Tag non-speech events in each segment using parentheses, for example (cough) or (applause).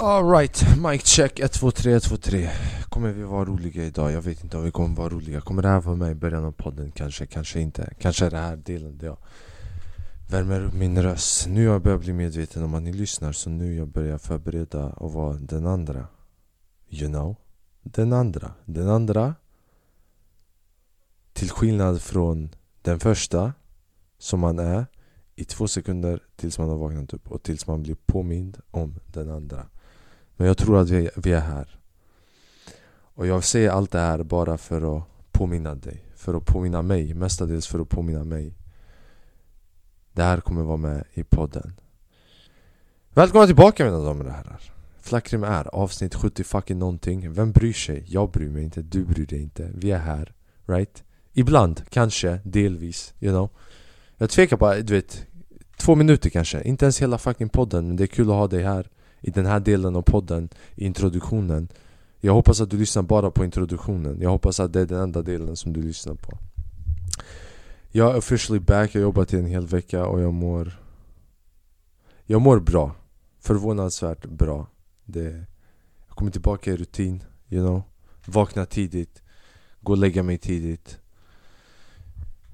Alright, mic check 1, 2, 3, 1, 2, 3 Kommer vi vara roliga idag? Jag vet inte om vi kommer vara roliga. Kommer det här vara med i början av podden? Kanske, kanske inte. Kanske är det här delen där jag värmer upp min röst. Nu har jag börjat bli medveten om att ni lyssnar Så nu jag börjar förbereda och vara den andra. You know? Den andra. Den andra. Till skillnad från den första Som man är i två sekunder tills man har vaknat upp och tills man blir påmind om den andra men jag tror att vi, vi är här. Och jag säger allt det här bara för att påminna dig. För att påminna mig, mestadels för att påminna mig. Det här kommer vara med i podden. Välkomna tillbaka mina damer och herrar. Flackrim är avsnitt 70 fucking någonting. Vem bryr sig? Jag bryr mig inte, du bryr dig inte. Vi är här, right? Ibland, kanske, delvis, you know. Jag tvekar bara, du vet, två minuter kanske. Inte ens hela fucking podden, men det är kul att ha dig här i den här delen av podden, i introduktionen. Jag hoppas att du lyssnar bara på introduktionen. Jag hoppas att det är den enda delen som du lyssnar på. Jag är officially back, jag har jobbat i en hel vecka och jag mår Jag mår bra. Förvånansvärt bra. Det, Jag kommer tillbaka i rutin, you know. Vakna tidigt. Gå och lägga mig tidigt.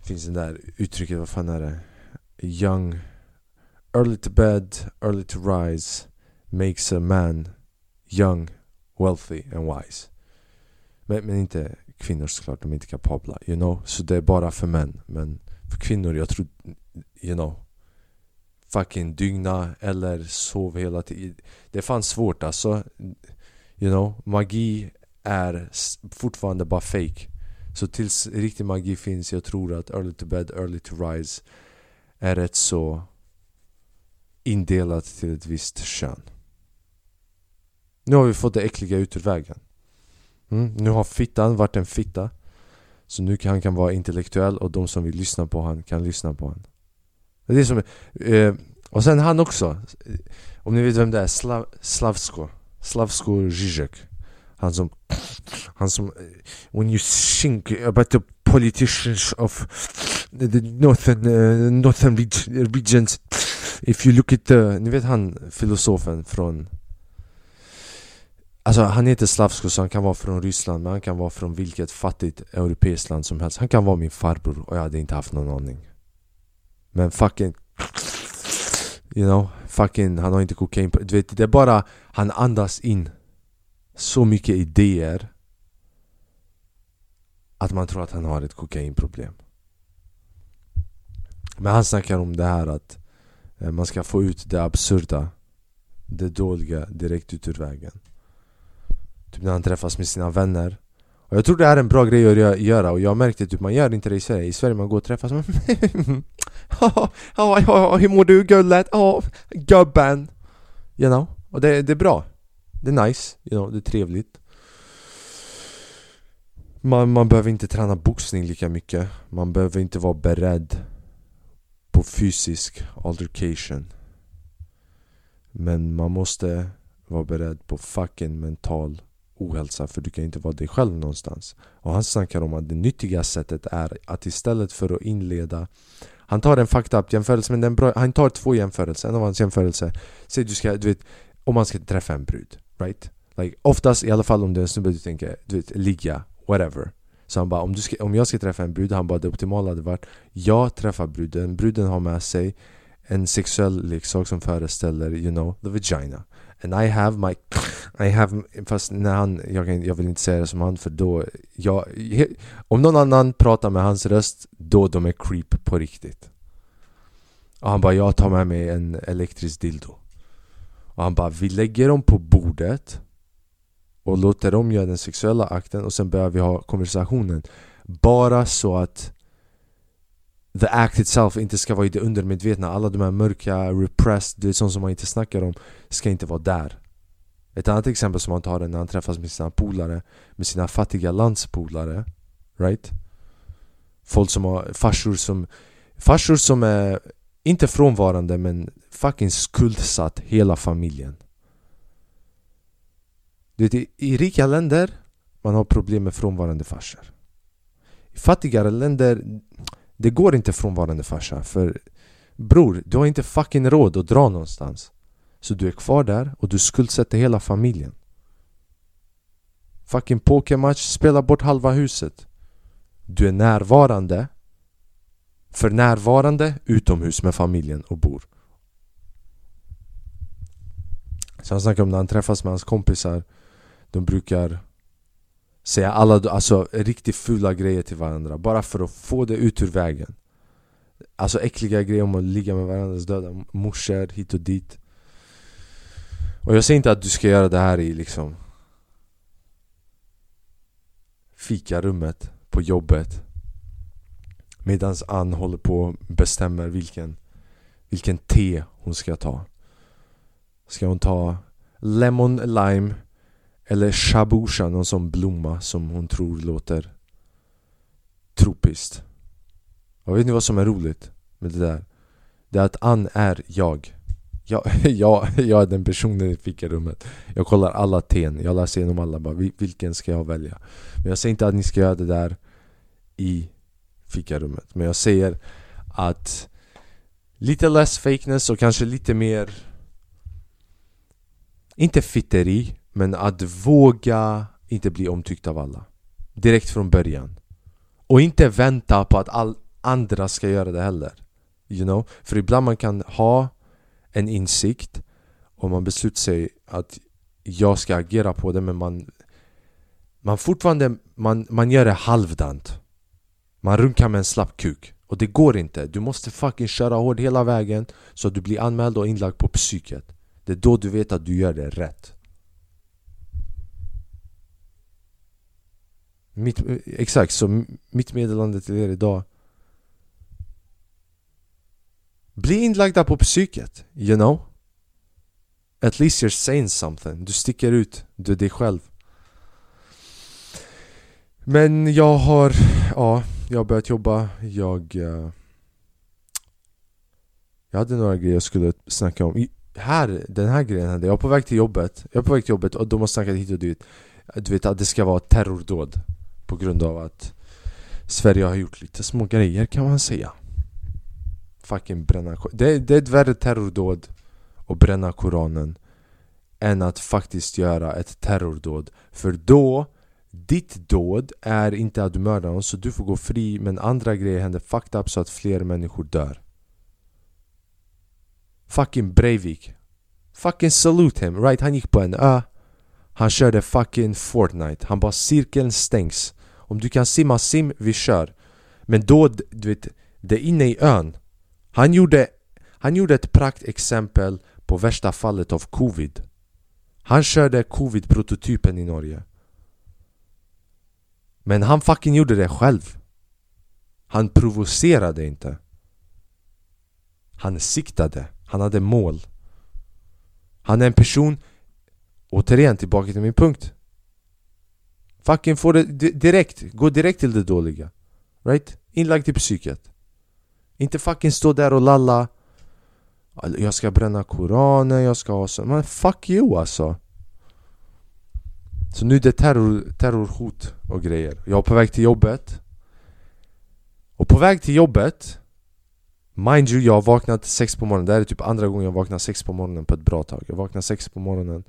Finns det där uttrycket, vad fan är det? Young. Early to bed, early to rise makes a man young, wealthy and wise. Men, men inte kvinnor såklart, de är inte kapabla, you know. Så det är bara för män. Men för kvinnor, jag tror, you know. Fucking dygna eller sov hela tiden. Det är fan svårt alltså. You know, magi är fortfarande bara fake. Så tills riktig magi finns, jag tror att early to bed, early to rise är rätt så indelat till ett visst kön. Nu har vi fått det äckliga ut ur vägen. Mm, nu har fittan varit en fitta. Så nu kan han kan vara intellektuell och de som vill lyssna på han kan lyssna på han. Det är som, eh, och sen han också. Om ni vet vem det är, Slav, Slavsko. Slavsko Zizek. Han som, han som, eh, when you think about the politicians of the northern, uh, northern regions If you look at the, ni vet han filosofen från Alltså han heter Slavsko så han kan vara från Ryssland men han kan vara från vilket fattigt europeiskt land som helst. Han kan vara min farbror och jag hade inte haft någon aning. Men fucking You know, fucking han har inte kokain på, Du vet det är bara Han andas in Så mycket idéer Att man tror att han har ett kokainproblem. Men han snackar om det här att eh, Man ska få ut det absurda Det dåliga direkt ut ur vägen. Typ när han träffas med sina vänner. Och jag tror det är en bra grej att göra och jag märkte typ man gör inte det i Sverige. I Sverige man går och träffas och (laughs) Ja, hur mår du gullet? Ja, gubben. You know, och det, det är bra. Det är nice, you know, det är trevligt. Man, man behöver inte träna boxning lika mycket. Man behöver inte vara beredd på fysisk altercation. Men man måste vara beredd på fucking mental ohälsa för du kan inte vara dig själv någonstans. Och han snackar om att det nyttiga sättet är att istället för att inleda Han tar en fucked up jämförelse men den bra, han tar två jämförelser, en av hans jämförelser Säg du ska, du vet, om man ska träffa en brud, right? Like, oftast i alla fall om du är en snubbe du tänker, du vet, ligga, whatever så han bara, om, du ska, om jag ska träffa en brud, han bara det optimala hade varit Jag träffar bruden, bruden har med sig en sexuell leksak som föreställer, you know, the vagina And I have my... I have, fast när han, jag, jag vill inte säga det som han för då... Jag, om någon annan pratar med hans röst, då de är creep på riktigt. Och han bara, jag tar med mig en elektrisk dildo. Och han bara, vi lägger dem på bordet och låter dem göra den sexuella akten och sen börjar vi ha konversationen. Bara så att the act itself inte ska vara i det undermedvetna Alla de här mörka, repressed, det är sånt som man inte snackar om Ska inte vara där ett annat exempel som han tar är när han träffas med sina polare Med sina fattiga landspolare Right? Folk som har farsor som Farsor som är inte frånvarande men fucking skuldsatt hela familjen. Du vet, i, i rika länder man har problem med frånvarande farsor. I fattigare länder det går inte frånvarande farsa för Bror, du har inte fucking råd att dra någonstans. Så du är kvar där och du skuldsätter hela familjen. Fucking pokermatch, spela bort halva huset. Du är närvarande För närvarande utomhus med familjen och bor. Så han snackar om när han träffas med hans kompisar. De brukar säga alla alltså, riktigt fula grejer till varandra bara för att få det ut ur vägen. Alltså äckliga grejer om att ligga med varandras döda morsor hit och dit. Och jag säger inte att du ska göra det här i liksom Fikarummet på jobbet Medans Ann håller på och bestämmer vilken Vilken te hon ska ta. Ska hon ta Lemon Lime Eller Shabusha, någon sån blomma som hon tror låter Tropiskt. Och vet ni vad som är roligt med det där? Det är att Ann är jag jag, (laughs) jag, jag är den personen i fikarummet Jag kollar alla ten, jag läser igenom alla bara Vilken ska jag välja? Men jag säger inte att ni ska göra det där i fikarummet Men jag säger att Lite less fakeness och kanske lite mer Inte fitteri Men att våga inte bli omtyckt av alla. Direkt från början. Och inte vänta på att all andra ska göra det heller. You know? För ibland man kan ha en insikt och man beslutar sig att jag ska agera på det men man man fortfarande, man, man gör det halvdant. Man runkar med en slapp kuk Och det går inte, du måste fucking köra hårt hela vägen Så att du blir anmäld och inlagd på psyket. Det är då du vet att du gör det rätt. Mitt, eh, Exakt, så mitt meddelande till er idag bli inlagda på psyket, you know? At least you're saying something, du sticker ut, du är dig själv. Men jag har, ja, jag har börjat jobba, jag uh, Jag hade några grejer jag skulle snacka om. Här, den här grejen hände, jag. Var på väg till jobbet. Jag är på väg till jobbet och de har snackat hit och dit. Du vet att det ska vara terrordåd På grund av att Sverige har gjort lite små grejer kan man säga fucking bränna det, det är ett värre terrordåd att bränna koranen än att faktiskt göra ett terrordåd. För då, ditt dåd är inte att du mördar någon så du får gå fri men andra grejer händer fucked up så att fler människor dör. Fucking Breivik. Fucking salute him, right? Han gick på en ö. Han körde fucking Fortnite. Han bara cirkeln stängs. Om du kan simma, sim, vi kör. Men då, du vet, det är inne i ön han gjorde, han gjorde ett praktexempel på värsta fallet av covid. Han körde covid-prototypen i Norge. Men han fucking gjorde det själv. Han provocerade inte. Han siktade, han hade mål. Han är en person Återigen tillbaka till min punkt. Fucking få det direkt, gå direkt till det dåliga. Right? Inlagd i psyket inte fucking stå där och lalla. Jag ska bränna koranen, jag ska ha så Men fuck you alltså. Så nu är det terror, terrorhot och grejer. Jag är på väg till jobbet. Och på väg till jobbet Mind you, jag har vaknat sex på morgonen. Det här är typ andra gången jag vaknar sex på morgonen på ett bra tag. Jag vaknar sex på morgonen.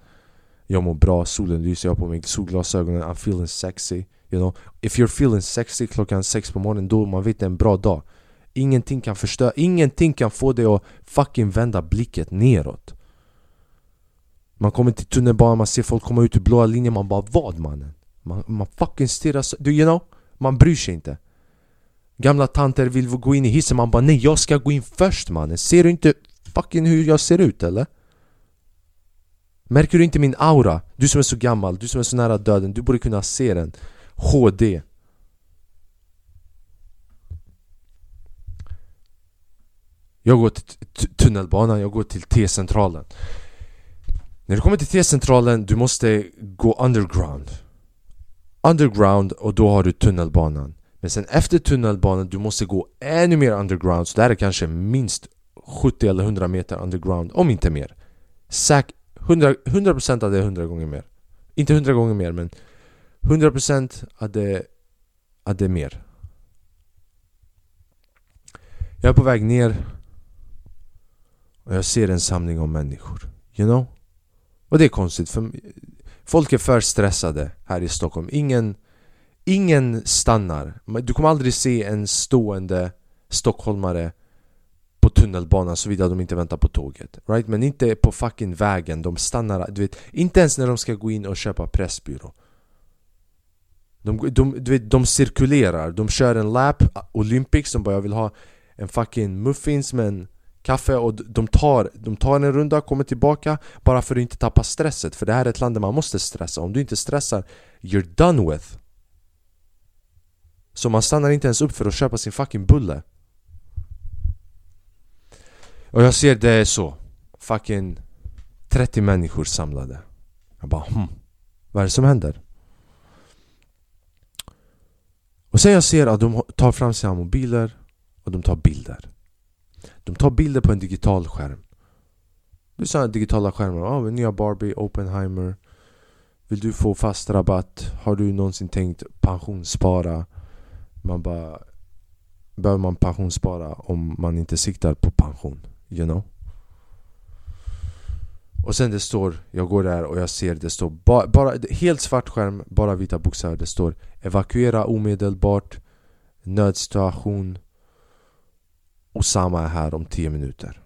Jag mår bra, solen lyser, jag har på mig solglasögonen I'm feeling sexy. You know, if you're feeling sexy klockan sex på morgonen då man vet det är en bra dag. Ingenting kan förstöra, ingenting kan få dig att fucking vända blicket neråt Man kommer till tunnelbanan, man ser folk komma ut ur blåa linjen, man bara vad mannen? Man, man fucking stirrar så, you know? Man bryr sig inte Gamla tanter vill gå in i hissen, man bara nej jag ska gå in först mannen Ser du inte fucking hur jag ser ut eller? Märker du inte min aura? Du som är så gammal, du som är så nära döden, du borde kunna se den HD Jag går till tunnelbanan, jag går till T-centralen. När du kommer till T-centralen, du måste gå underground. Underground och då har du tunnelbanan. Men sen efter tunnelbanan, du måste gå ännu mer underground. Så det här är kanske minst 70 eller 100 meter underground, om inte mer. Säk 100%, 100% av det är 100 gånger mer. Inte 100 gånger mer men 100% av det, av det är mer. Jag är på väg ner och jag ser en samling av människor You know? Och det är konstigt för folk är för stressade här i Stockholm. Ingen, ingen stannar. Du kommer aldrig se en stående stockholmare på tunnelbanan såvida de inte väntar på tåget. Right? Men inte på fucking vägen. De stannar, du vet, inte ens när de ska gå in och köpa Pressbyrå. De, de, du vet, de cirkulerar, de kör en lap, Olympics, de bara jag vill ha en fucking muffins med en kaffe och de tar, de tar en runda, kommer tillbaka bara för att inte tappa stresset. För det här är ett land där man måste stressa, om du inte stressar, you're done with. Så man stannar inte ens upp för att köpa sin fucking bulle. Och jag ser det är så. Fucking 30 människor samlade. Jag bara hm, vad är det som händer? Och sen jag ser att de tar fram sina mobiler och de tar bilder. De tar bilder på en digital skärm Det är sådana digitala skärmar, Ja, oh, nya Barbie, Oppenheimer Vill du få fast rabatt? Har du någonsin tänkt pensionsspara? Man bara Behöver man pensionsspara om man inte siktar på pension? You know? Och sen det står, jag går där och jag ser det står bara, bara helt svart skärm, bara vita bokstäver. Det står Evakuera omedelbart Nödsituation Osama är här om 10 minuter.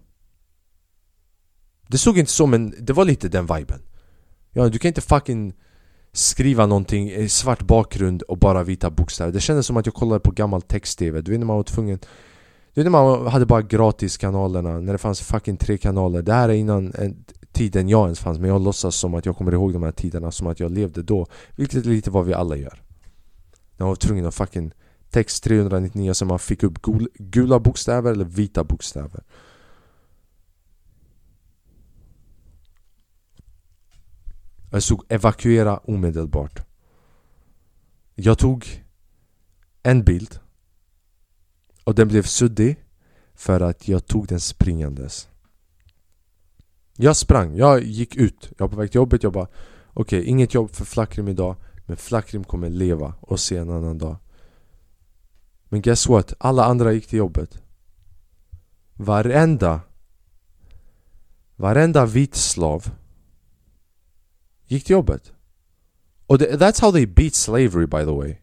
Det såg inte så men det var lite den viben. Ja, du kan inte fucking skriva någonting i svart bakgrund och bara vita bokstäver. Det kändes som att jag kollade på gammal text-tv. Du vet när man var tvungen Du vet när man hade bara gratis kanalerna När det fanns fucking tre kanaler. Det här är innan tiden jag ens fanns Men jag låtsas som att jag kommer ihåg de här tiderna som att jag levde då. Vilket är lite vad vi alla gör. När man var tvungen att fucking text 399 så man fick upp gula bokstäver eller vita bokstäver. Jag stod evakuera omedelbart. Jag tog en bild och den blev suddig för att jag tog den springandes. Jag sprang, jag gick ut, jag var på väg till jobbet, jag bara Okej, okay, inget jobb för Flackrim idag Men Flackrim kommer leva och se en annan dag men guess what? Alla andra gick till jobbet. Varenda Varenda vit slav Gick till jobbet. Och det, that's how they beat slavery by the way.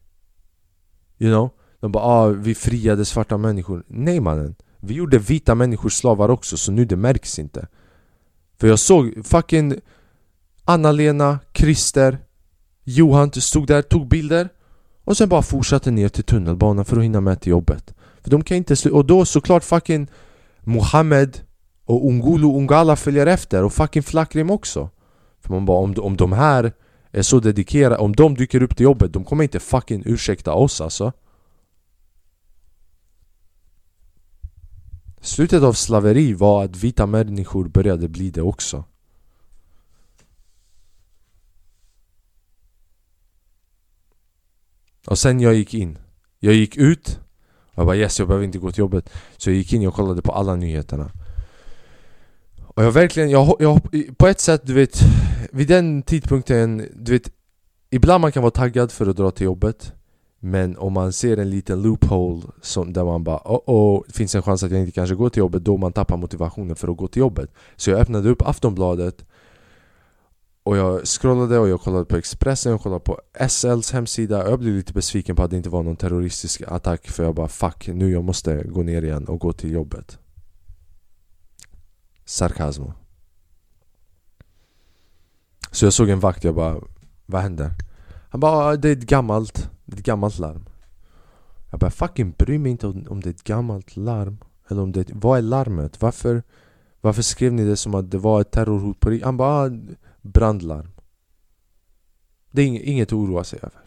You know? De bara ah, vi friade svarta människor. Nej mannen. Vi gjorde vita människor slavar också så nu det märks inte. För jag såg fucking Anna-Lena, Christer Johan stod där, tog bilder och sen bara fortsatte ner till tunnelbanan för att hinna med till jobbet. För de kan inte sluta, och då såklart fucking Mohammed och Ungulu Ungala följer efter och fucking Flakrim också. För man bara om, om de här är så dedikerade, om de dyker upp till jobbet, de kommer inte fucking ursäkta oss alltså. Slutet av slaveri var att vita människor började bli det också. Och sen jag gick in. Jag gick ut. Och jag bara yes, jag behöver inte gå till jobbet. Så jag gick in och kollade på alla nyheterna. Och jag verkligen, jag, jag, på ett sätt du vet Vid den tidpunkten, du vet Ibland man kan vara taggad för att dra till jobbet Men om man ser en liten loophole som, där man bara oh, oh, det finns en chans att jag inte kanske går till jobbet Då man tappar motivationen för att gå till jobbet. Så jag öppnade upp Aftonbladet och jag scrollade och jag kollade på Expressen, jag kollade på SLs hemsida och Jag blev lite besviken på att det inte var någon terroristisk attack För jag bara fuck, nu jag måste gå ner igen och gå till jobbet Sarkasmo Så jag såg en vakt, jag bara Vad händer? Han bara ah, det är ett gammalt, det är ett gammalt larm Jag bara fucking bryr mig inte om, om det är ett gammalt larm Eller om det, vad är larmet? Varför, varför skrev ni det som att det var ett terrorhot på Han bara ah, brandlarm. Det är inget att oroa sig över.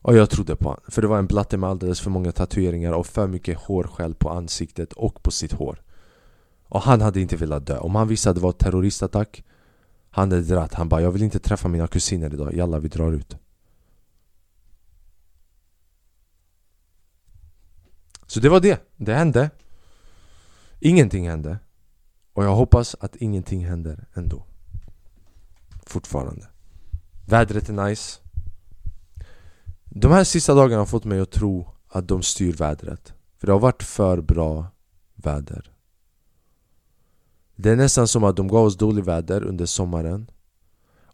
Och jag trodde på honom, för det var en blatte med alldeles för många tatueringar och för mycket hårskäll på ansiktet och på sitt hår. Och han hade inte velat dö. Om han visste att det var en terroristattack Han hade dratt. Han bara 'Jag vill inte träffa mina kusiner idag, jalla vi drar ut' Så det var det, det hände Ingenting hände Och jag hoppas att ingenting händer ändå fortfarande. Vädret är nice. De här sista dagarna har fått mig att tro att de styr vädret För det har varit för bra väder. Det är nästan som att de gav oss dålig väder under sommaren.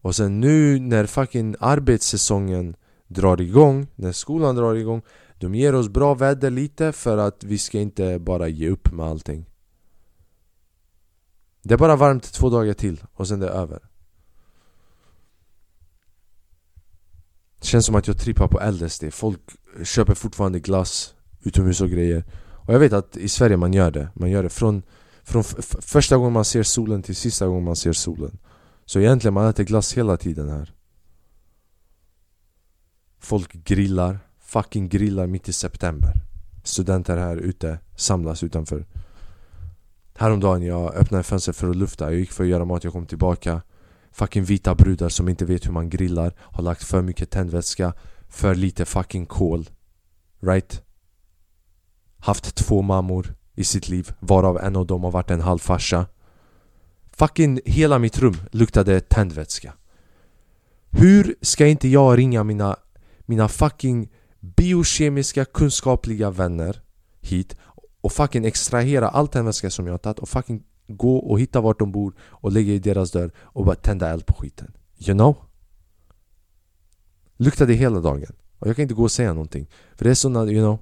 Och sen nu när fucking arbetssäsongen drar igång, när skolan drar igång De ger oss bra väder lite för att vi ska inte bara ge upp med allting. Det är bara varmt två dagar till och sen är det över. Det känns som att jag trippar på LSD, folk köper fortfarande glass utomhus och grejer. Och jag vet att i Sverige man gör det, man gör det från, från första gången man ser solen till sista gången man ser solen. Så egentligen man äter glass hela tiden här. Folk grillar, fucking grillar mitt i september. Studenter här ute samlas utanför. Häromdagen jag öppnade fönstret för att lufta, jag gick för att göra mat, jag kom tillbaka. Fucking vita brudar som inte vet hur man grillar Har lagt för mycket tändvätska För lite fucking kol. Right? Haft två mammor i sitt liv Varav en av dem har varit en halvfarsa Fucking hela mitt rum luktade tändvätska. Hur ska inte jag ringa mina, mina fucking biokemiska kunskapliga vänner hit och fucking extrahera all tändvätska som jag har tagit och fucking gå och hitta vart de bor och lägga i deras dörr och bara tända eld på skiten. You know? Luktade hela dagen. Och jag kan inte gå och säga någonting. För det är såna, you know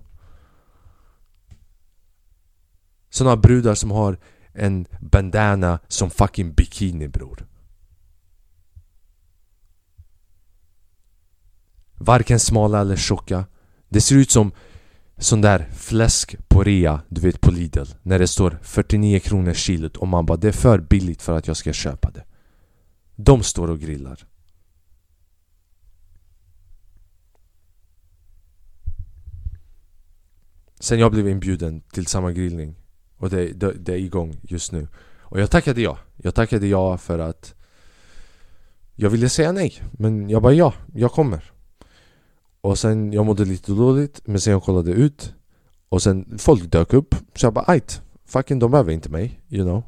Såna brudar som har en bandana som fucking bikini bror. Varken smala eller tjocka. Det ser ut som sån där fläsk på rea, du vet på Lidl När det står 49 kronor kilot och man bara det är för billigt för att jag ska köpa det. De står och grillar. Sen jag blev inbjuden till samma grillning Och det, det, det är igång just nu. Och jag tackade ja. Jag tackade ja för att Jag ville säga nej Men jag bara ja, jag kommer och sen, jag mådde lite dåligt, men sen jag kollade ut. Och sen, folk dök upp. Så jag bara ajt, fucking de behöver inte mig, you know.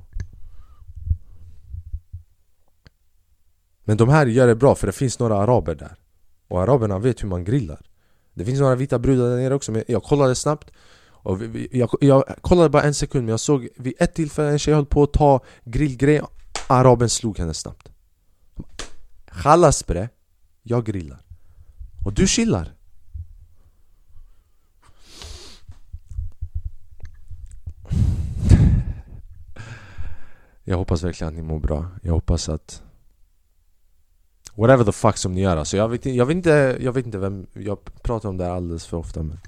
Men de här gör det bra för det finns några araber där. Och araberna vet hur man grillar. Det finns några vita brudar där nere också men jag kollade snabbt. Och vi, vi, jag, jag, kollade bara en sekund men jag såg vid ett tillfälle en tjej höll på att ta grillgrej. Araben slog henne snabbt. Chalas bre, jag grillar och du chillar. Jag hoppas verkligen att ni mår bra. Jag hoppas att Whatever the fuck som ni gör alltså jag vet, jag vet inte, jag vet inte vem Jag pratar om det här alldeles för ofta men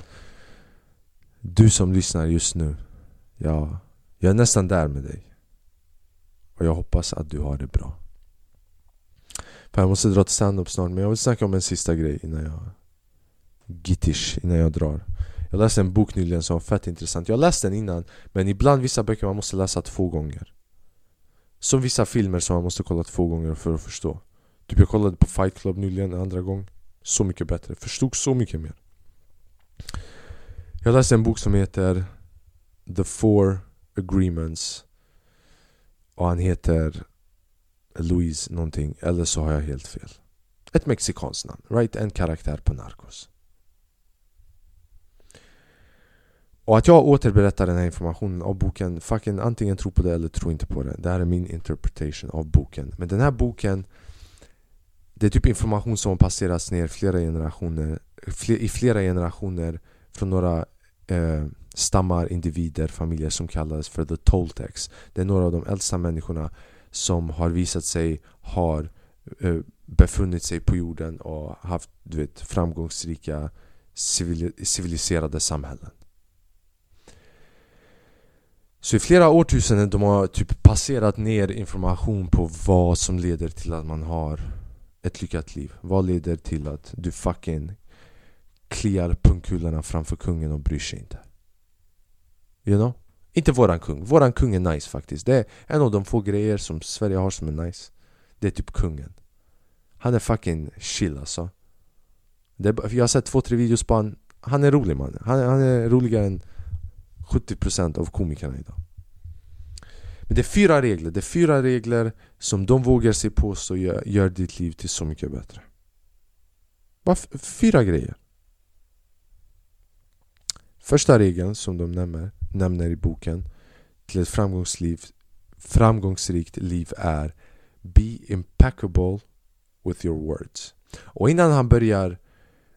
Du som lyssnar just nu Ja, jag är nästan där med dig. Och jag hoppas att du har det bra för jag måste dra till standup snart men jag vill snacka om en sista grej innan jag Gittish, innan jag drar. Jag läste en bok nyligen som var fett intressant. Jag läste den innan Men ibland vissa böcker man måste läsa två gånger. Som vissa filmer som man måste kolla två gånger för att förstå. Typ jag kollade på Fight Club nyligen en andra gång. Så mycket bättre, förstod så mycket mer. Jag läste en bok som heter The Four Agreements. Och han heter Louise någonting, eller så har jag helt fel. Ett mexikanskt namn, right? En karaktär på Narcos. Och att jag återberättar den här informationen av boken, fucking antingen tro på det eller tro inte på det. Det här är min interpretation av boken. Men den här boken, det är typ information som har passerats ner flera generationer, i flera generationer från några eh, stammar, individer, familjer som kallades för the Toltecs. Det är några av de äldsta människorna som har visat sig har eh, befunnit sig på jorden och haft du vet, framgångsrika civiliserade samhällen. Så i flera årtusenden de har typ passerat ner information på vad som leder till att man har ett lyckat liv. Vad leder till att du fucking kliar pungkulorna framför kungen och bryr sig inte. You know? Inte våran kung, våran kung är nice faktiskt. Det är en av de få grejer som Sverige har som är nice. Det är typ kungen. Han är fucking chill alltså. Är, Jag har sett två, tre videos på han. Han är rolig man, han, han är roligare än 70% av komikerna idag. Men det är fyra regler, det är fyra regler som de vågar sig på så gör, gör ditt liv till så mycket bättre. Bara fyra grejer. Första regeln som de nämner nämner i boken till ett framgångsliv framgångsrikt liv är Be impeccable with your words. Och innan han börjar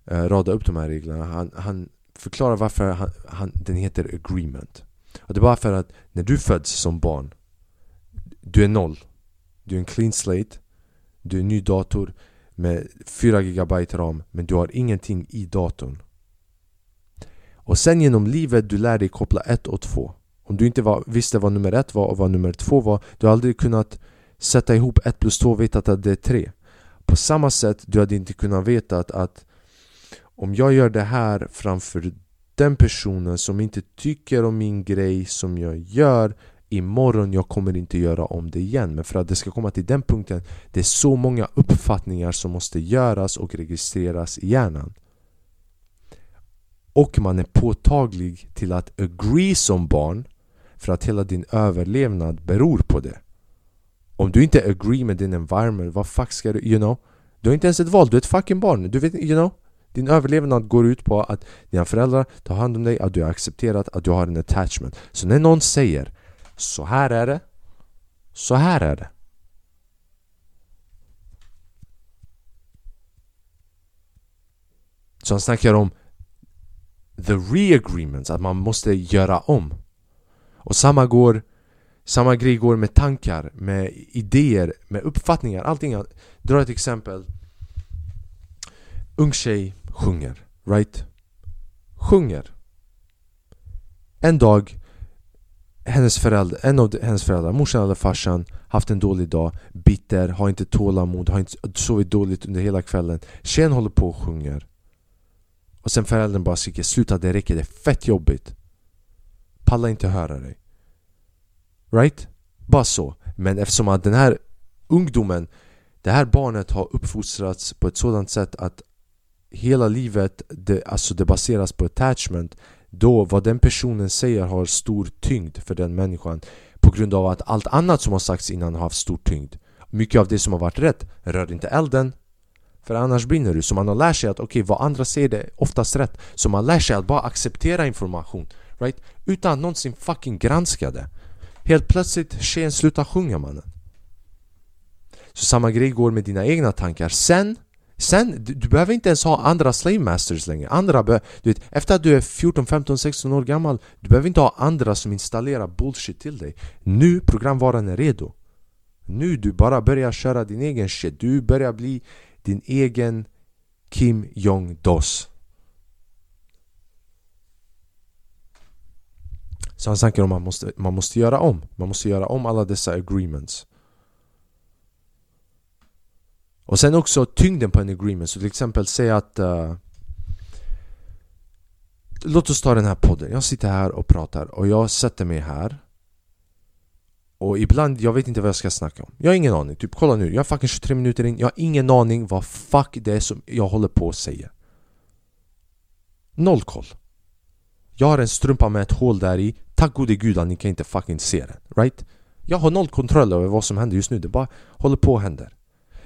eh, rada upp de här reglerna, han, han förklarar varför han, han, den heter agreement. Och det är bara för att när du föds som barn, du är noll. Du är en clean slate, du är en ny dator med 4 GB ram, men du har ingenting i datorn. Och sen genom livet du lär dig koppla ett och två. Om du inte var, visste vad nummer ett var och vad nummer två var, du har aldrig kunnat sätta ihop ett plus två och veta att det är tre. På samma sätt, du hade inte kunnat veta att, att om jag gör det här framför den personen som inte tycker om min grej som jag gör imorgon, jag kommer inte göra om det igen. Men för att det ska komma till den punkten, det är så många uppfattningar som måste göras och registreras i hjärnan. Och man är påtaglig till att agree som barn för att hela din överlevnad beror på det. Om du inte agree med din environment, vad fuck ska du, you know? Du har inte ens ett val, du är ett fucking barn, du vet, you know? Din överlevnad går ut på att dina föräldrar tar hand om dig, att du har accepterat att du har en attachment. Så när någon säger så här är det, så här är det. Så han snackar om the re-agreements, att man måste göra om. Och samma går samma grej går med tankar, med idéer, med uppfattningar, allting. drar ett exempel. Ung tjej sjunger, right? Sjunger. En dag, hennes förälder, en av hennes föräldrar, morsan eller farsan, haft en dålig dag, bitter, har inte tålamod, har inte sovit dåligt under hela kvällen. Tjejen håller på och sjunger. Och sen föräldern bara skriker 'Sluta det räcker, det är fett jobbigt' Palla inte höra dig Right? Bara så. Men eftersom att den här ungdomen, det här barnet har uppfostrats på ett sådant sätt att hela livet, det, alltså det baseras på attachment då vad den personen säger har stor tyngd för den människan på grund av att allt annat som har sagts innan har haft stor tyngd. Mycket av det som har varit rätt, rör inte elden för annars brinner du. Så man har lärt sig att okej, okay, vad andra säger det är oftast rätt. Så man lär sig att bara acceptera information. Right? Utan att någonsin fucking granska det. Helt plötsligt, tjejen slutar sjunga mannen. Så samma grej går med dina egna tankar. Sen, sen du, du behöver inte ens ha andra slave masters längre. Andra du vet, efter att du är 14, 15, 16 år gammal, du behöver inte ha andra som installerar bullshit till dig. Nu, programvaran är redo. Nu du bara börjar köra din egen shit. Du börjar bli din egen Kim Jong-Dos. Så han snackar om att man måste, man måste göra om. Man måste göra om alla dessa agreements. Och sen också tyngden på en agreement. Så till exempel säg att... Uh, låt oss ta den här podden. Jag sitter här och pratar och jag sätter mig här. Och ibland, jag vet inte vad jag ska snacka om. Jag har ingen aning. Typ kolla nu, jag är fucking 23 minuter in. Jag har ingen aning vad fuck det är som jag håller på att säga. Noll koll. Jag har en strumpa med ett hål där i Tack gode gud att ni kan inte fucking se den, right? Jag har noll kontroll över vad som händer just nu, det bara håller på och händer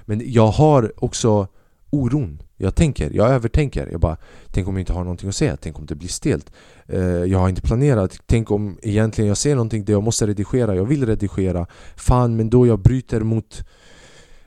Men jag har också oron jag tänker, jag övertänker. Jag bara Tänk om jag inte har någonting att säga, tänk om det blir stelt? Eh, jag har inte planerat, tänk om egentligen jag ser någonting där jag måste redigera. Jag vill redigera. Fan men då jag bryter mot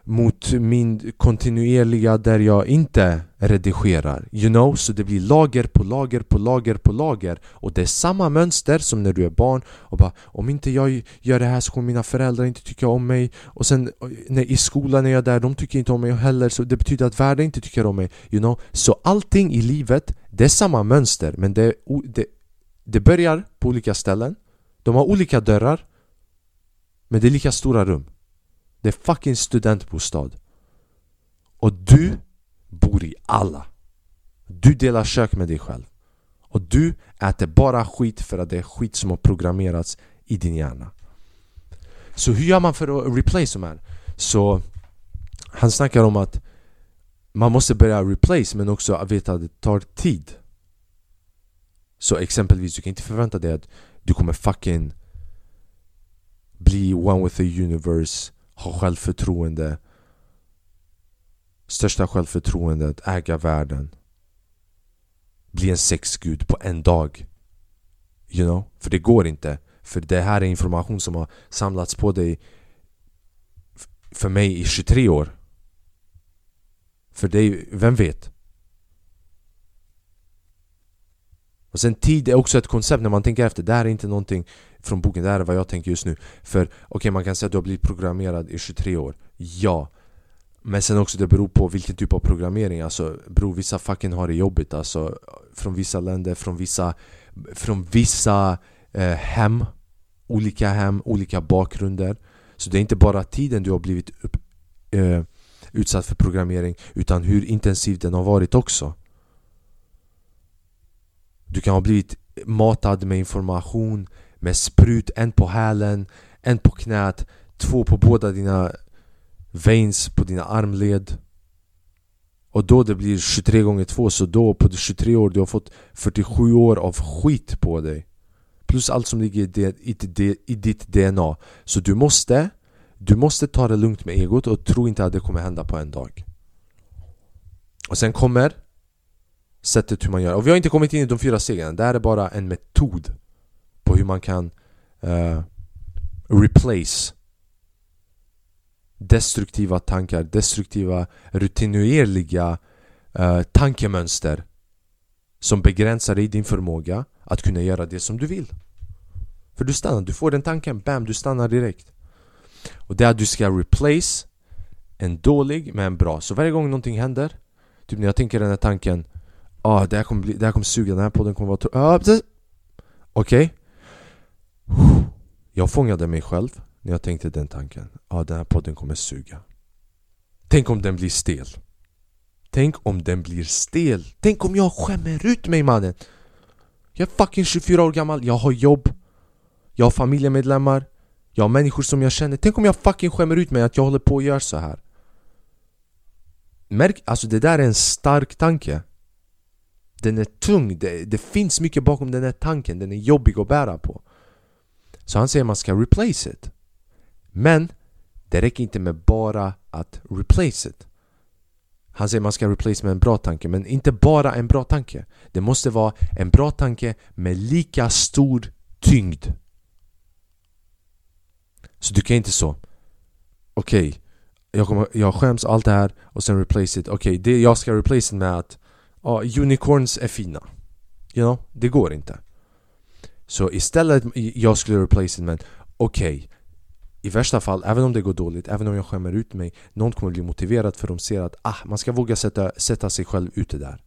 mot min kontinuerliga där jag inte redigerar. You know, så det blir lager på lager på lager på lager. Och det är samma mönster som när du är barn och bara Om inte jag gör det här så kommer mina föräldrar inte tycka om mig. Och sen eh, när, i skolan när jag är där, de tycker inte om mig heller. Så det betyder att världen inte tycker om mig. You know, så allting i livet Det är samma mönster men det, det, det börjar på olika ställen. De har olika dörrar Men det är lika stora rum det är fucking studentbostad. Och du bor i alla. Du delar kök med dig själv. Och du äter bara skit för att det är skit som har programmerats i din hjärna. Så hur gör man för att replace de här? Så han snackar om att man måste börja replace men också veta att det tar tid. Så exempelvis, du kan inte förvänta dig att du kommer fucking bli one with the universe ha självförtroende. Största självförtroendet, äga världen. Bli en sexgud på en dag. You know? För det går inte. För det här är information som har samlats på dig För mig i 23 år. För dig, vem vet? Och sen tid är också ett koncept när man tänker efter, det här är inte någonting från boken, det här är vad jag tänker just nu. För okej, okay, man kan säga att du har blivit programmerad i 23 år. Ja. Men sen också det beror på vilken typ av programmering. Alltså bror, vissa fucking har det jobbigt. Alltså Från vissa länder, från vissa Från vissa eh, hem. Olika hem, olika bakgrunder. Så det är inte bara tiden du har blivit upp, eh, utsatt för programmering Utan hur intensiv den har varit också. Du kan ha blivit matad med information med sprut, en på hälen, en på knät Två på båda dina veins på dina armled. Och då det blir 23 gånger 2 så då på 23 år du har fått 47 år av skit på dig. Plus allt som ligger i ditt DNA Så du måste Du måste ta det lugnt med egot och tro inte att det kommer hända på en dag. Och sen kommer Sättet hur man gör. Och vi har inte kommit in i de fyra stegen. Det här är bara en metod. På hur man kan uh, Replace destruktiva tankar, destruktiva, rutinuerliga uh, eh, tankemönster som begränsar dig din förmåga att kunna göra det som du vill. För du stannar, du får den tanken, bam, du stannar direkt. Och det är att du ska replace en dålig med en bra. Så varje gång någonting händer, typ när jag tänker den här tanken ah, det, här kommer bli, det här kommer suga, den här podden kommer vara ah, Okej okay. Jag fångade mig själv när jag tänkte den tanken. Ja, ah, den här podden kommer suga. Tänk om den blir stel. Tänk om den blir stel. Tänk om jag skämmer ut mig mannen. Jag är fucking 24 år gammal, jag har jobb. Jag har familjemedlemmar. Jag har människor som jag känner. Tänk om jag fucking skämmer ut mig att jag håller på och gör så här. Märk, alltså det där är en stark tanke. Den är tung, det, det finns mycket bakom den här tanken, den är jobbig att bära på. Så han säger man ska replace it. Men det räcker inte med bara att replace it. Han säger man ska replace med en bra tanke, men inte bara en bra tanke. Det måste vara en bra tanke med lika stor tyngd. Så du kan inte så Okej, okay, jag, jag skäms allt det här och sen replace it Okej, okay, jag ska replace it med att uh, unicorns är fina You know, det går inte så istället jag skulle replace it med Okej, okay, i värsta fall, även om det går dåligt, även om jag skämmer ut mig Någon kommer bli motiverad för de ser att ah, man ska våga sätta, sätta sig själv ute där.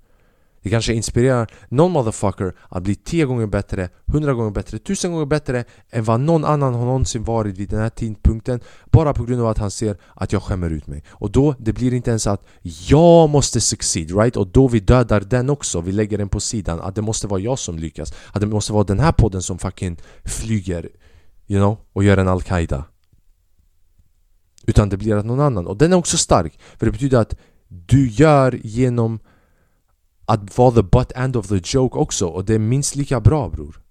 Det kanske inspirerar någon motherfucker att bli 10 gånger bättre, 100 gånger bättre, 1000 gånger bättre än vad någon annan har någonsin varit vid den här tidpunkten Bara på grund av att han ser att jag skämmer ut mig Och då, det blir inte ens att jag måste succeed, right? Och då vi dödar den också, vi lägger den på sidan Att det måste vara jag som lyckas Att det måste vara den här podden som fucking flyger You know? Och gör en Al-Qaida utan det blir att någon annan. Och den är också stark. För det betyder att du gör genom att vara the butt end of the joke också. Och det är minst lika bra bror.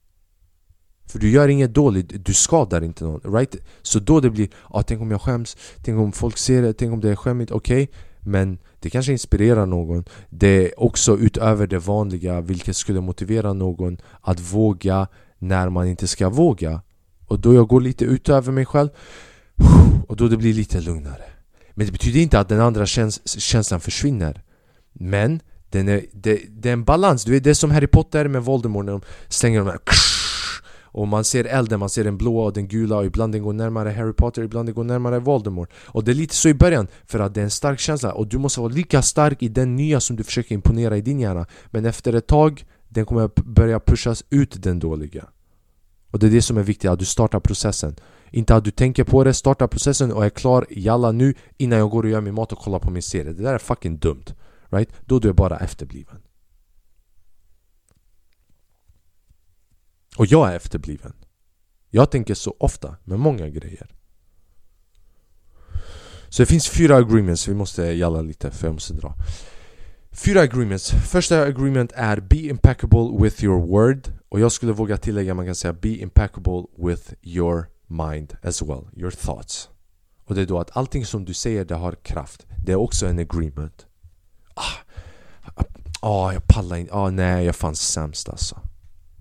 För du gör inget dåligt, du skadar inte någon. Right? Så då det blir, ah, tänk om jag skäms, tänk om folk ser det, tänk om det är skämmigt. Okej, okay, men det kanske inspirerar någon. Det är också utöver det vanliga, vilket skulle motivera någon att våga när man inte ska våga. Och då jag går lite utöver mig själv (sighs) och då det blir lite lugnare. Men det betyder inte att den andra käns känslan försvinner. Men den är, det, det är en balans, du vet det är som Harry Potter med Voldemort när de stänger de här och man ser elden, man ser den blåa och den gula och ibland den går närmare Harry Potter, ibland den går närmare Voldemort. Och det är lite så i början, för att det är en stark känsla. Och du måste vara lika stark i den nya som du försöker imponera i din hjärna. Men efter ett tag, den kommer börja pushas ut den dåliga. Och det är det som är viktigt, att du startar processen. Inte att du tänker på det, starta processen och är klar jalla nu innan jag går och gör min mat och kollar på min serie. Det där är fucking dumt. Right? Då du är bara efterbliven. Och jag är efterbliven. Jag tänker så ofta med många grejer. Så det finns fyra agreements, vi måste jalla lite för jag måste dra. Fyra agreements. Första agreement är Be impeccable with your word. Och jag skulle våga tillägga, man kan säga Be impeccable with your mind as well, your thoughts. Och det är då att allting som du säger det har kraft. Det är också en agreement. Ah, ah jag pallar inte. Ah, nej, jag fanns sämst alltså.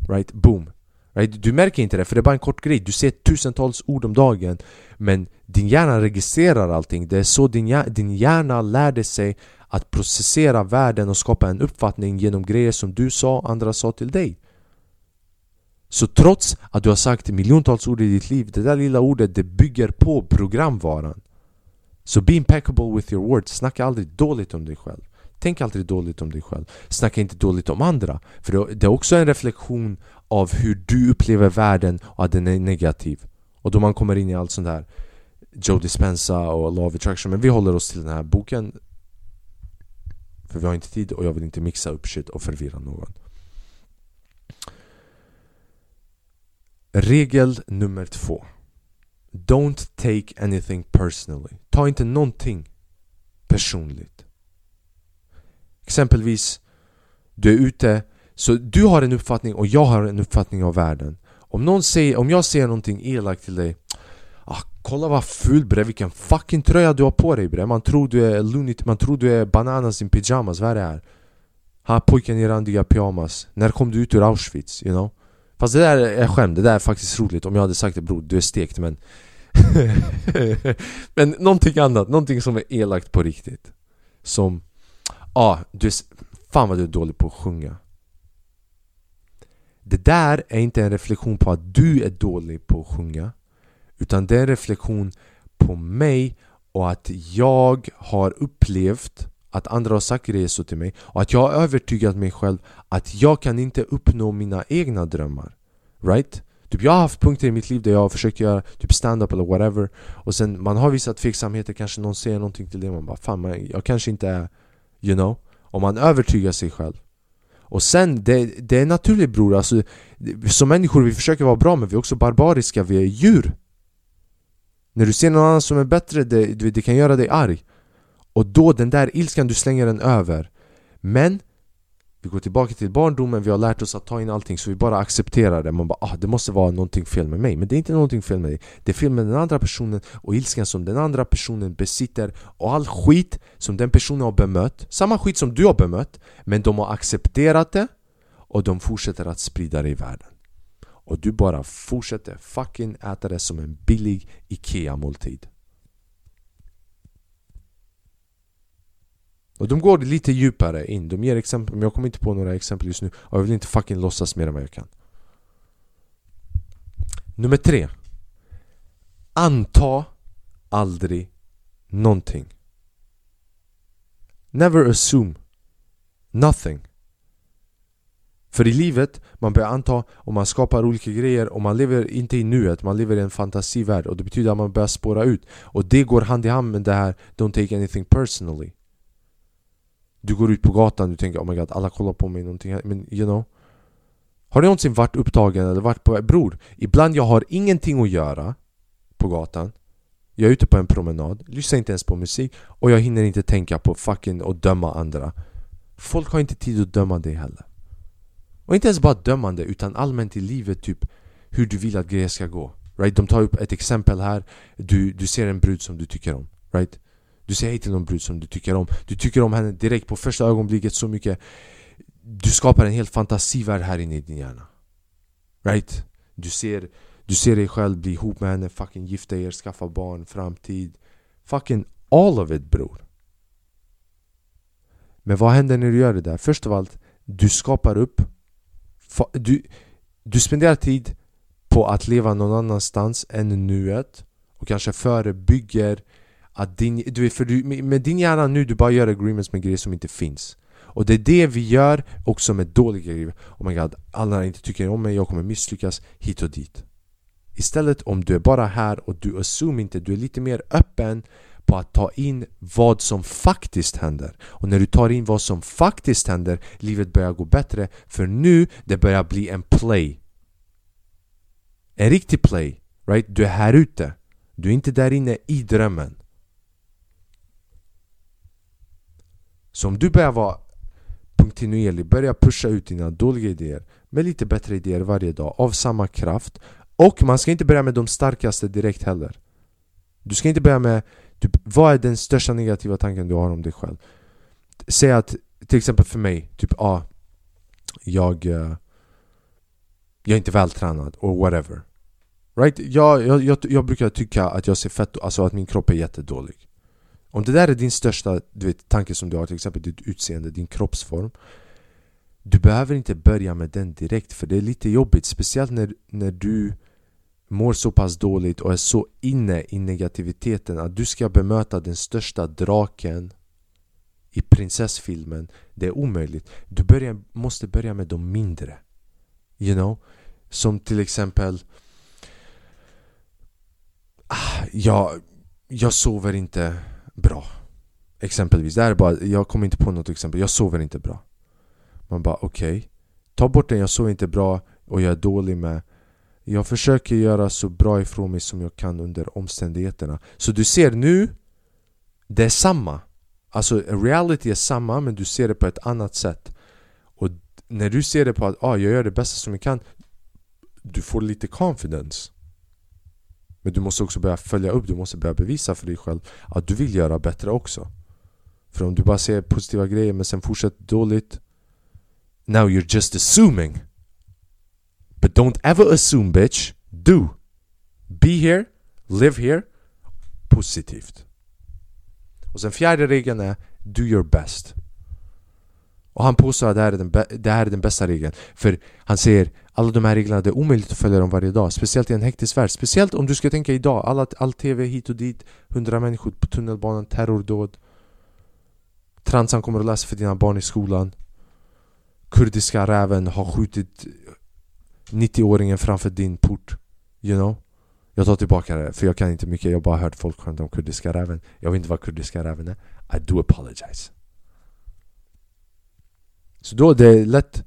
Right? Boom. Right? Du märker inte det för det är bara en kort grej, du ser tusentals ord om dagen Men din hjärna registrerar allting, det är så din hjärna, din hjärna lärde sig att processera världen och skapa en uppfattning genom grejer som du sa, andra sa till dig Så trots att du har sagt miljontals ord i ditt liv, det där lilla ordet det bygger på programvaran Så be impeccable with your words, snacka aldrig dåligt om dig själv Tänk aldrig dåligt om dig själv. Snacka inte dåligt om andra. För det är också en reflektion av hur du upplever världen och att den är negativ. Och då man kommer in i allt sånt där Joe Dispenza och Law of Attraction. Men vi håller oss till den här boken. För vi har inte tid och jag vill inte mixa upp shit och förvirra någon. Regel nummer två. Don't take anything personally. Ta inte någonting personligt. Exempelvis Du är ute Så du har en uppfattning och jag har en uppfattning av världen Om, någon säger, om jag säger någonting elakt till dig ah, Kolla vad ful bre, vilken fucking tröja du har på dig bre Man tror du är lunit, man tror du är bananas i pyjamas, vad är det här? Ha pojken i randiga pyjamas När kom du ut ur Auschwitz? You know? Fast det där är skämt, det där är faktiskt roligt Om jag hade sagt det bror, du är stekt men (laughs) Men någonting annat, någonting som är elakt på riktigt Som ah, du är, fan vad du är dålig på att sjunga Det där är inte en reflektion på att du är dålig på att sjunga Utan det är en reflektion på mig och att jag har upplevt att andra har sagt grejer så till mig och att jag har övertygat mig själv att jag kan inte uppnå mina egna drömmar Right? Typ jag har haft punkter i mitt liv där jag har försökt göra typ stand-up eller whatever Och sen man har vissa tveksamheter, kanske någon säger någonting till dig man bara Fan man, jag kanske inte är You know? Om man övertygar sig själv. Och sen, det, det är naturligt bror alltså Som människor, vi försöker vara bra men vi är också barbariska, vi är djur. När du ser någon annan som är bättre, det, det kan göra dig arg. Och då, den där ilskan, du slänger den över. Men vi går tillbaka till barndomen, vi har lärt oss att ta in allting så vi bara accepterar det. Man bara ah, det måste vara någonting fel med mig. Men det är inte någonting fel med dig. Det är fel med den andra personen och ilskan som den andra personen besitter Och all skit som den personen har bemött. Samma skit som du har bemött Men de har accepterat det Och de fortsätter att sprida det i världen. Och du bara fortsätter fucking äta det som en billig IKEA-måltid. Och de går lite djupare in, de ger exempel, men jag kommer inte på några exempel just nu. Och jag vill inte fucking låtsas mer än vad jag kan. Nummer tre. Anta aldrig någonting. Never assume nothing. För i livet, man börjar anta och man skapar olika grejer och man lever inte i nuet, man lever i en fantasivärld och det betyder att man börjar spåra ut. Och det går hand i hand med det här Don't take anything personally du går ut på gatan och tänker oh my god alla kollar på mig någonting Men you know. Har du någonsin varit upptagen eller varit på Bror, ibland jag har ingenting att göra På gatan. Jag är ute på en promenad, lyssnar inte ens på musik Och jag hinner inte tänka på fucking och döma andra. Folk har inte tid att döma dig heller. Och inte ens bara dömande utan allmänt i livet typ Hur du vill att grejer ska gå. Right? De tar upp ett exempel här. Du, du ser en brud som du tycker om. Right? Du säger hej till någon brud som du tycker om. Du tycker om henne direkt på första ögonblicket så mycket. Du skapar en helt fantasivärld här inne i din hjärna. Right? Du ser, du ser dig själv bli ihop med henne, fucking gifta er, skaffa barn, framtid. Fucking all of it bror. Men vad händer när du gör det där? Först av allt, du skapar upp Du, du spenderar tid på att leva någon annanstans än nuet och kanske förebygger att din, du, för du, med din hjärna nu, du bara gör agreements med grejer som inte finns. Och det är det vi gör också med dåliga grejer. Oh my god, alla inte tycker om mig, jag kommer misslyckas hit och dit. Istället om du är bara här och du assume inte, du är lite mer öppen på att ta in vad som faktiskt händer. Och när du tar in vad som faktiskt händer, livet börjar gå bättre. För nu, det börjar bli en play. En riktig play, right? Du är här ute. Du är inte där inne i drömmen. Så om du börjar vara kontinuerlig, börja pusha ut dina dåliga idéer med lite bättre idéer varje dag av samma kraft och man ska inte börja med de starkaste direkt heller Du ska inte börja med typ, vad är den största negativa tanken du har om dig själv? Säg att, till exempel för mig, typ ah, jag, eh, Jag är inte vältränad, or whatever Right? Jag, jag, jag, jag brukar tycka att jag ser fett, alltså att min kropp är jättedålig om det där är din största du vet, tanke som du har, till exempel ditt utseende, din kroppsform Du behöver inte börja med den direkt för det är lite jobbigt Speciellt när, när du mår så pass dåligt och är så inne i negativiteten att du ska bemöta den största draken i prinsessfilmen. Det är omöjligt. Du börjar, måste börja med de mindre. You know? Som till exempel ah, jag, jag sover inte bra. Exempelvis, det här är bara, jag kommer inte på något exempel. Jag sover inte bra. Man bara okej. Okay. Ta bort den, jag sover inte bra och jag är dålig med. Jag försöker göra så bra ifrån mig som jag kan under omständigheterna. Så du ser nu Det är samma. Alltså reality är samma men du ser det på ett annat sätt. Och när du ser det på att ah, jag gör det bästa som jag kan Du får lite confidence. Men du måste också börja följa upp, du måste börja bevisa för dig själv att du vill göra bättre också. För om du bara ser positiva grejer men sen fortsätter dåligt Now you're just assuming. But don't ever assume bitch. Do. Be here, live here Positivt. Och sen fjärde regeln är Do your best. Och han påstår att det här, är den det här är den bästa regeln För han säger alla de här reglerna, det är omöjligt att följa dem varje dag Speciellt i en hektisk värld Speciellt om du ska tänka idag, alla, all tv hit och dit Hundra människor på tunnelbanan, terrordåd Transan kommer att läsa för dina barn i skolan Kurdiska räven har skjutit 90-åringen framför din port You know? Jag tar tillbaka det, för jag kan inte mycket. Jag har bara hört folk skämta om kurdiska räven. Jag vet inte vad kurdiska räven är. I do apologize. Så då det är lätt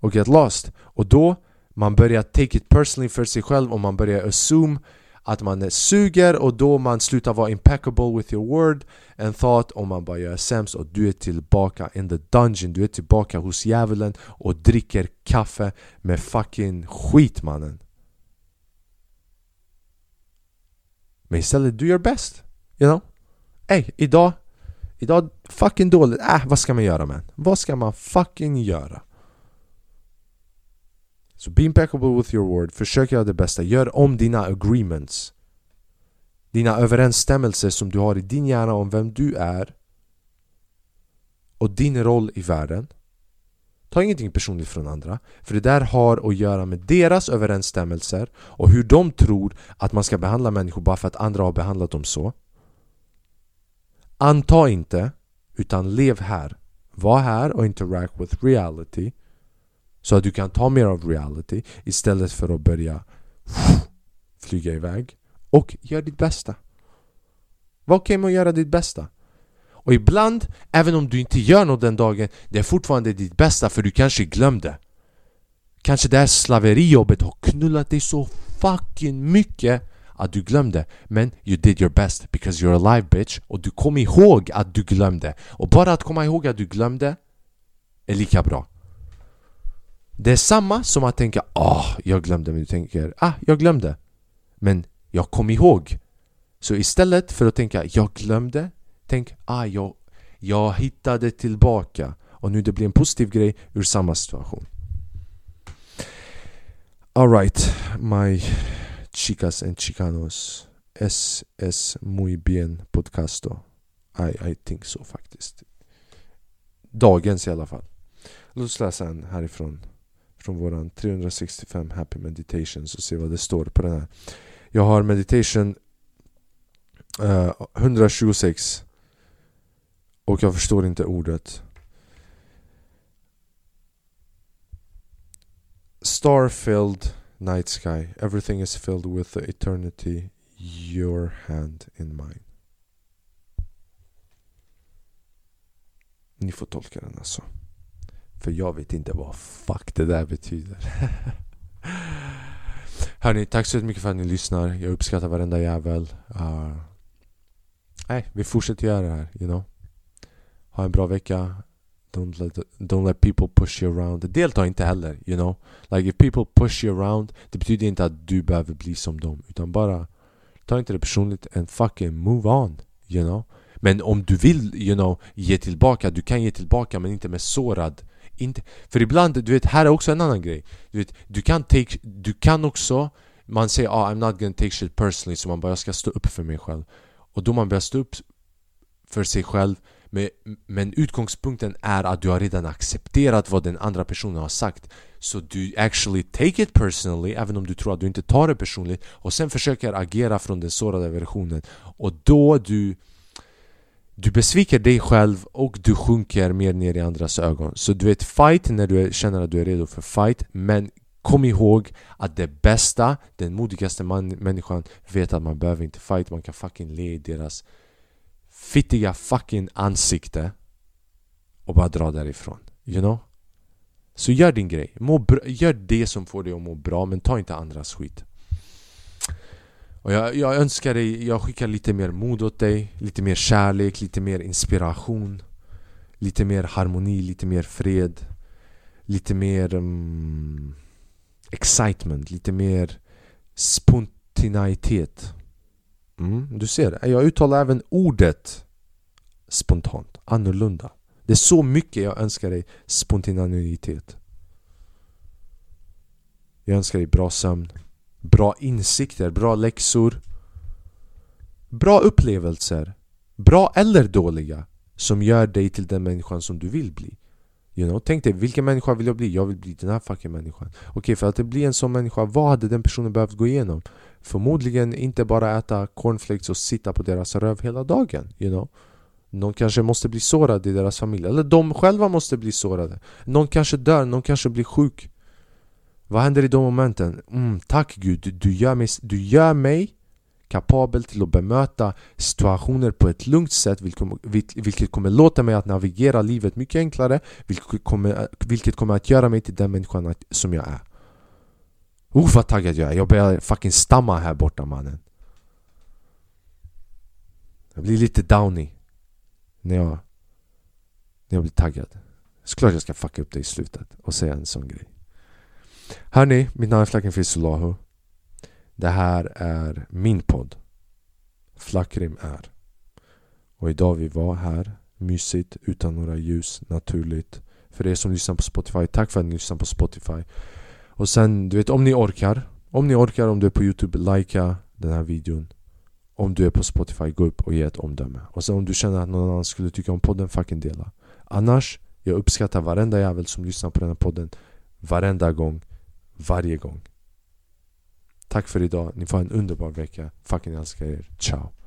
att get lost. Och då man börjar take it personally för sig själv och man börjar assume att man suger och då man slutar vara impeccable with your word and thought och man bara gör sämst och du är tillbaka in the dungeon Du är tillbaka hos djävulen och dricker kaffe med fucking skit mannen Men istället, do your best. You know? Ey, idag Idag, fucking dåligt. Äh, vad ska man göra man? Vad ska man fucking göra? Så be impeccable with your word, försök göra det bästa, gör om dina agreements Dina överensstämmelser som du har i din hjärna om vem du är och din roll i världen Ta ingenting personligt från andra För det där har att göra med deras överensstämmelser och hur de tror att man ska behandla människor bara för att andra har behandlat dem så Anta inte, utan lev här. Var här och interact with reality Så att du kan ta mer av reality istället för att börja (laughs) flyga iväg. Och gör ditt bästa. Var okej okay med att göra ditt bästa. Och ibland, även om du inte gör något den dagen, det är fortfarande ditt bästa för du kanske glömde. Kanske det här slaverijobbet har knullat dig så fucking mycket att du glömde Men you did your best because you're alive bitch. Och du kom ihåg att du glömde. Och bara att komma ihåg att du glömde är lika bra. Det är samma som att tänka ah, oh, jag glömde men du tänker ah, jag glömde Men jag kom ihåg. Så istället för att tänka jag glömde Tänk, ah, jag, jag hittade tillbaka och nu det blir en positiv grej ur samma situation. Alright, my chicas and chicanos. Es es muy bien podcasto. I, I think so faktiskt. Dagens i alla fall. Låt oss läsa en härifrån. Från våran 365 happy meditations och se vad det står på den här. Jag har meditation eh, uh, 126 och jag förstår inte ordet. Starfield night sky. Everything is filled with the eternity. Your hand in mine. Ni får tolka den alltså. För jag vet inte vad fuck det där betyder. (laughs) Hörni, tack så mycket för att ni lyssnar. Jag uppskattar varenda jävel. Uh, nej, vi fortsätter göra det här, you know. Ha en bra vecka. Don't let, don't let people push you around. Delta inte heller, you know. Like if people push you around, det betyder inte att du behöver bli som dem. Utan bara, ta inte det personligt and fucking move on, you know. Men om du vill, you know, ge tillbaka, du kan ge tillbaka men inte med sårad inte, för ibland, du vet, här är också en annan grej Du vet, du kan take, du kan också Man säger ah, I'm not gonna take shit personally så man bara jag ska stå upp för mig själv Och då man börjar stå upp för sig själv men, men utgångspunkten är att du har redan accepterat vad den andra personen har sagt. Så du actually take it personally även om du tror att du inte tar det personligt Och sen försöker agera från den sårade versionen. Och då du du besviker dig själv och du sjunker mer ner i andras ögon. Så du vet fight när du känner att du är redo för fight Men kom ihåg att det bästa, den modigaste man, människan vet att man behöver inte fight. Man kan fucking le i deras fittiga fucking ansikte och bara dra därifrån. You know? Så gör din grej. Må gör det som får dig att må bra men ta inte andras skit. Och jag, jag önskar dig, jag skickar lite mer mod åt dig, lite mer kärlek, lite mer inspiration Lite mer harmoni, lite mer fred Lite mer um, excitement, lite mer spontanitet. Mm, du ser, jag uttalar även ordet spontant, annorlunda. Det är så mycket jag önskar dig spontaneitet. Jag önskar dig bra sömn, bra insikter, bra läxor, bra upplevelser, bra eller dåliga, som gör dig till den människan som du vill bli. You know? Tänk dig, vilken människa vill jag bli? Jag vill bli den här fucking människan. Okej, okay, för att bli en sån människa, vad hade den personen behövt gå igenom? Förmodligen inte bara äta cornflakes och sitta på deras röv hela dagen. You know? Någon kanske måste bli sårad i deras familj. Eller de själva måste bli sårade. Någon kanske dör, någon kanske blir sjuk. Vad händer i de momenten? Mm, tack Gud, du, gör mig, du gör mig kapabel till att bemöta situationer på ett lugnt sätt vilket kommer låta mig att navigera livet mycket enklare vilket kommer, vilket kommer att göra mig till den människan som jag är. Oh vad taggad jag är, jag börjar fucking stamma här borta mannen. Jag blir lite downy när jag, när jag blir taggad. Såklart jag ska fucka upp det i slutet och säga en sån grej. Hörni, mitt namn är Flacken Fisolahu Det här är min podd. Flackrim är. Och idag vi var här Mysigt, utan några ljus, naturligt. För er som lyssnar på Spotify, tack för att ni lyssnar på Spotify och sen, du vet om ni orkar Om ni orkar, om du är på youtube, likea den här videon. Om du är på spotify, gå upp och ge ett omdöme. Och sen om du känner att någon annan skulle tycka om podden, fucking dela. Annars, jag uppskattar varenda jävel som lyssnar på den här podden Varenda gång, varje gång. Tack för idag, ni får en underbar vecka. Fucking älskar er, ciao.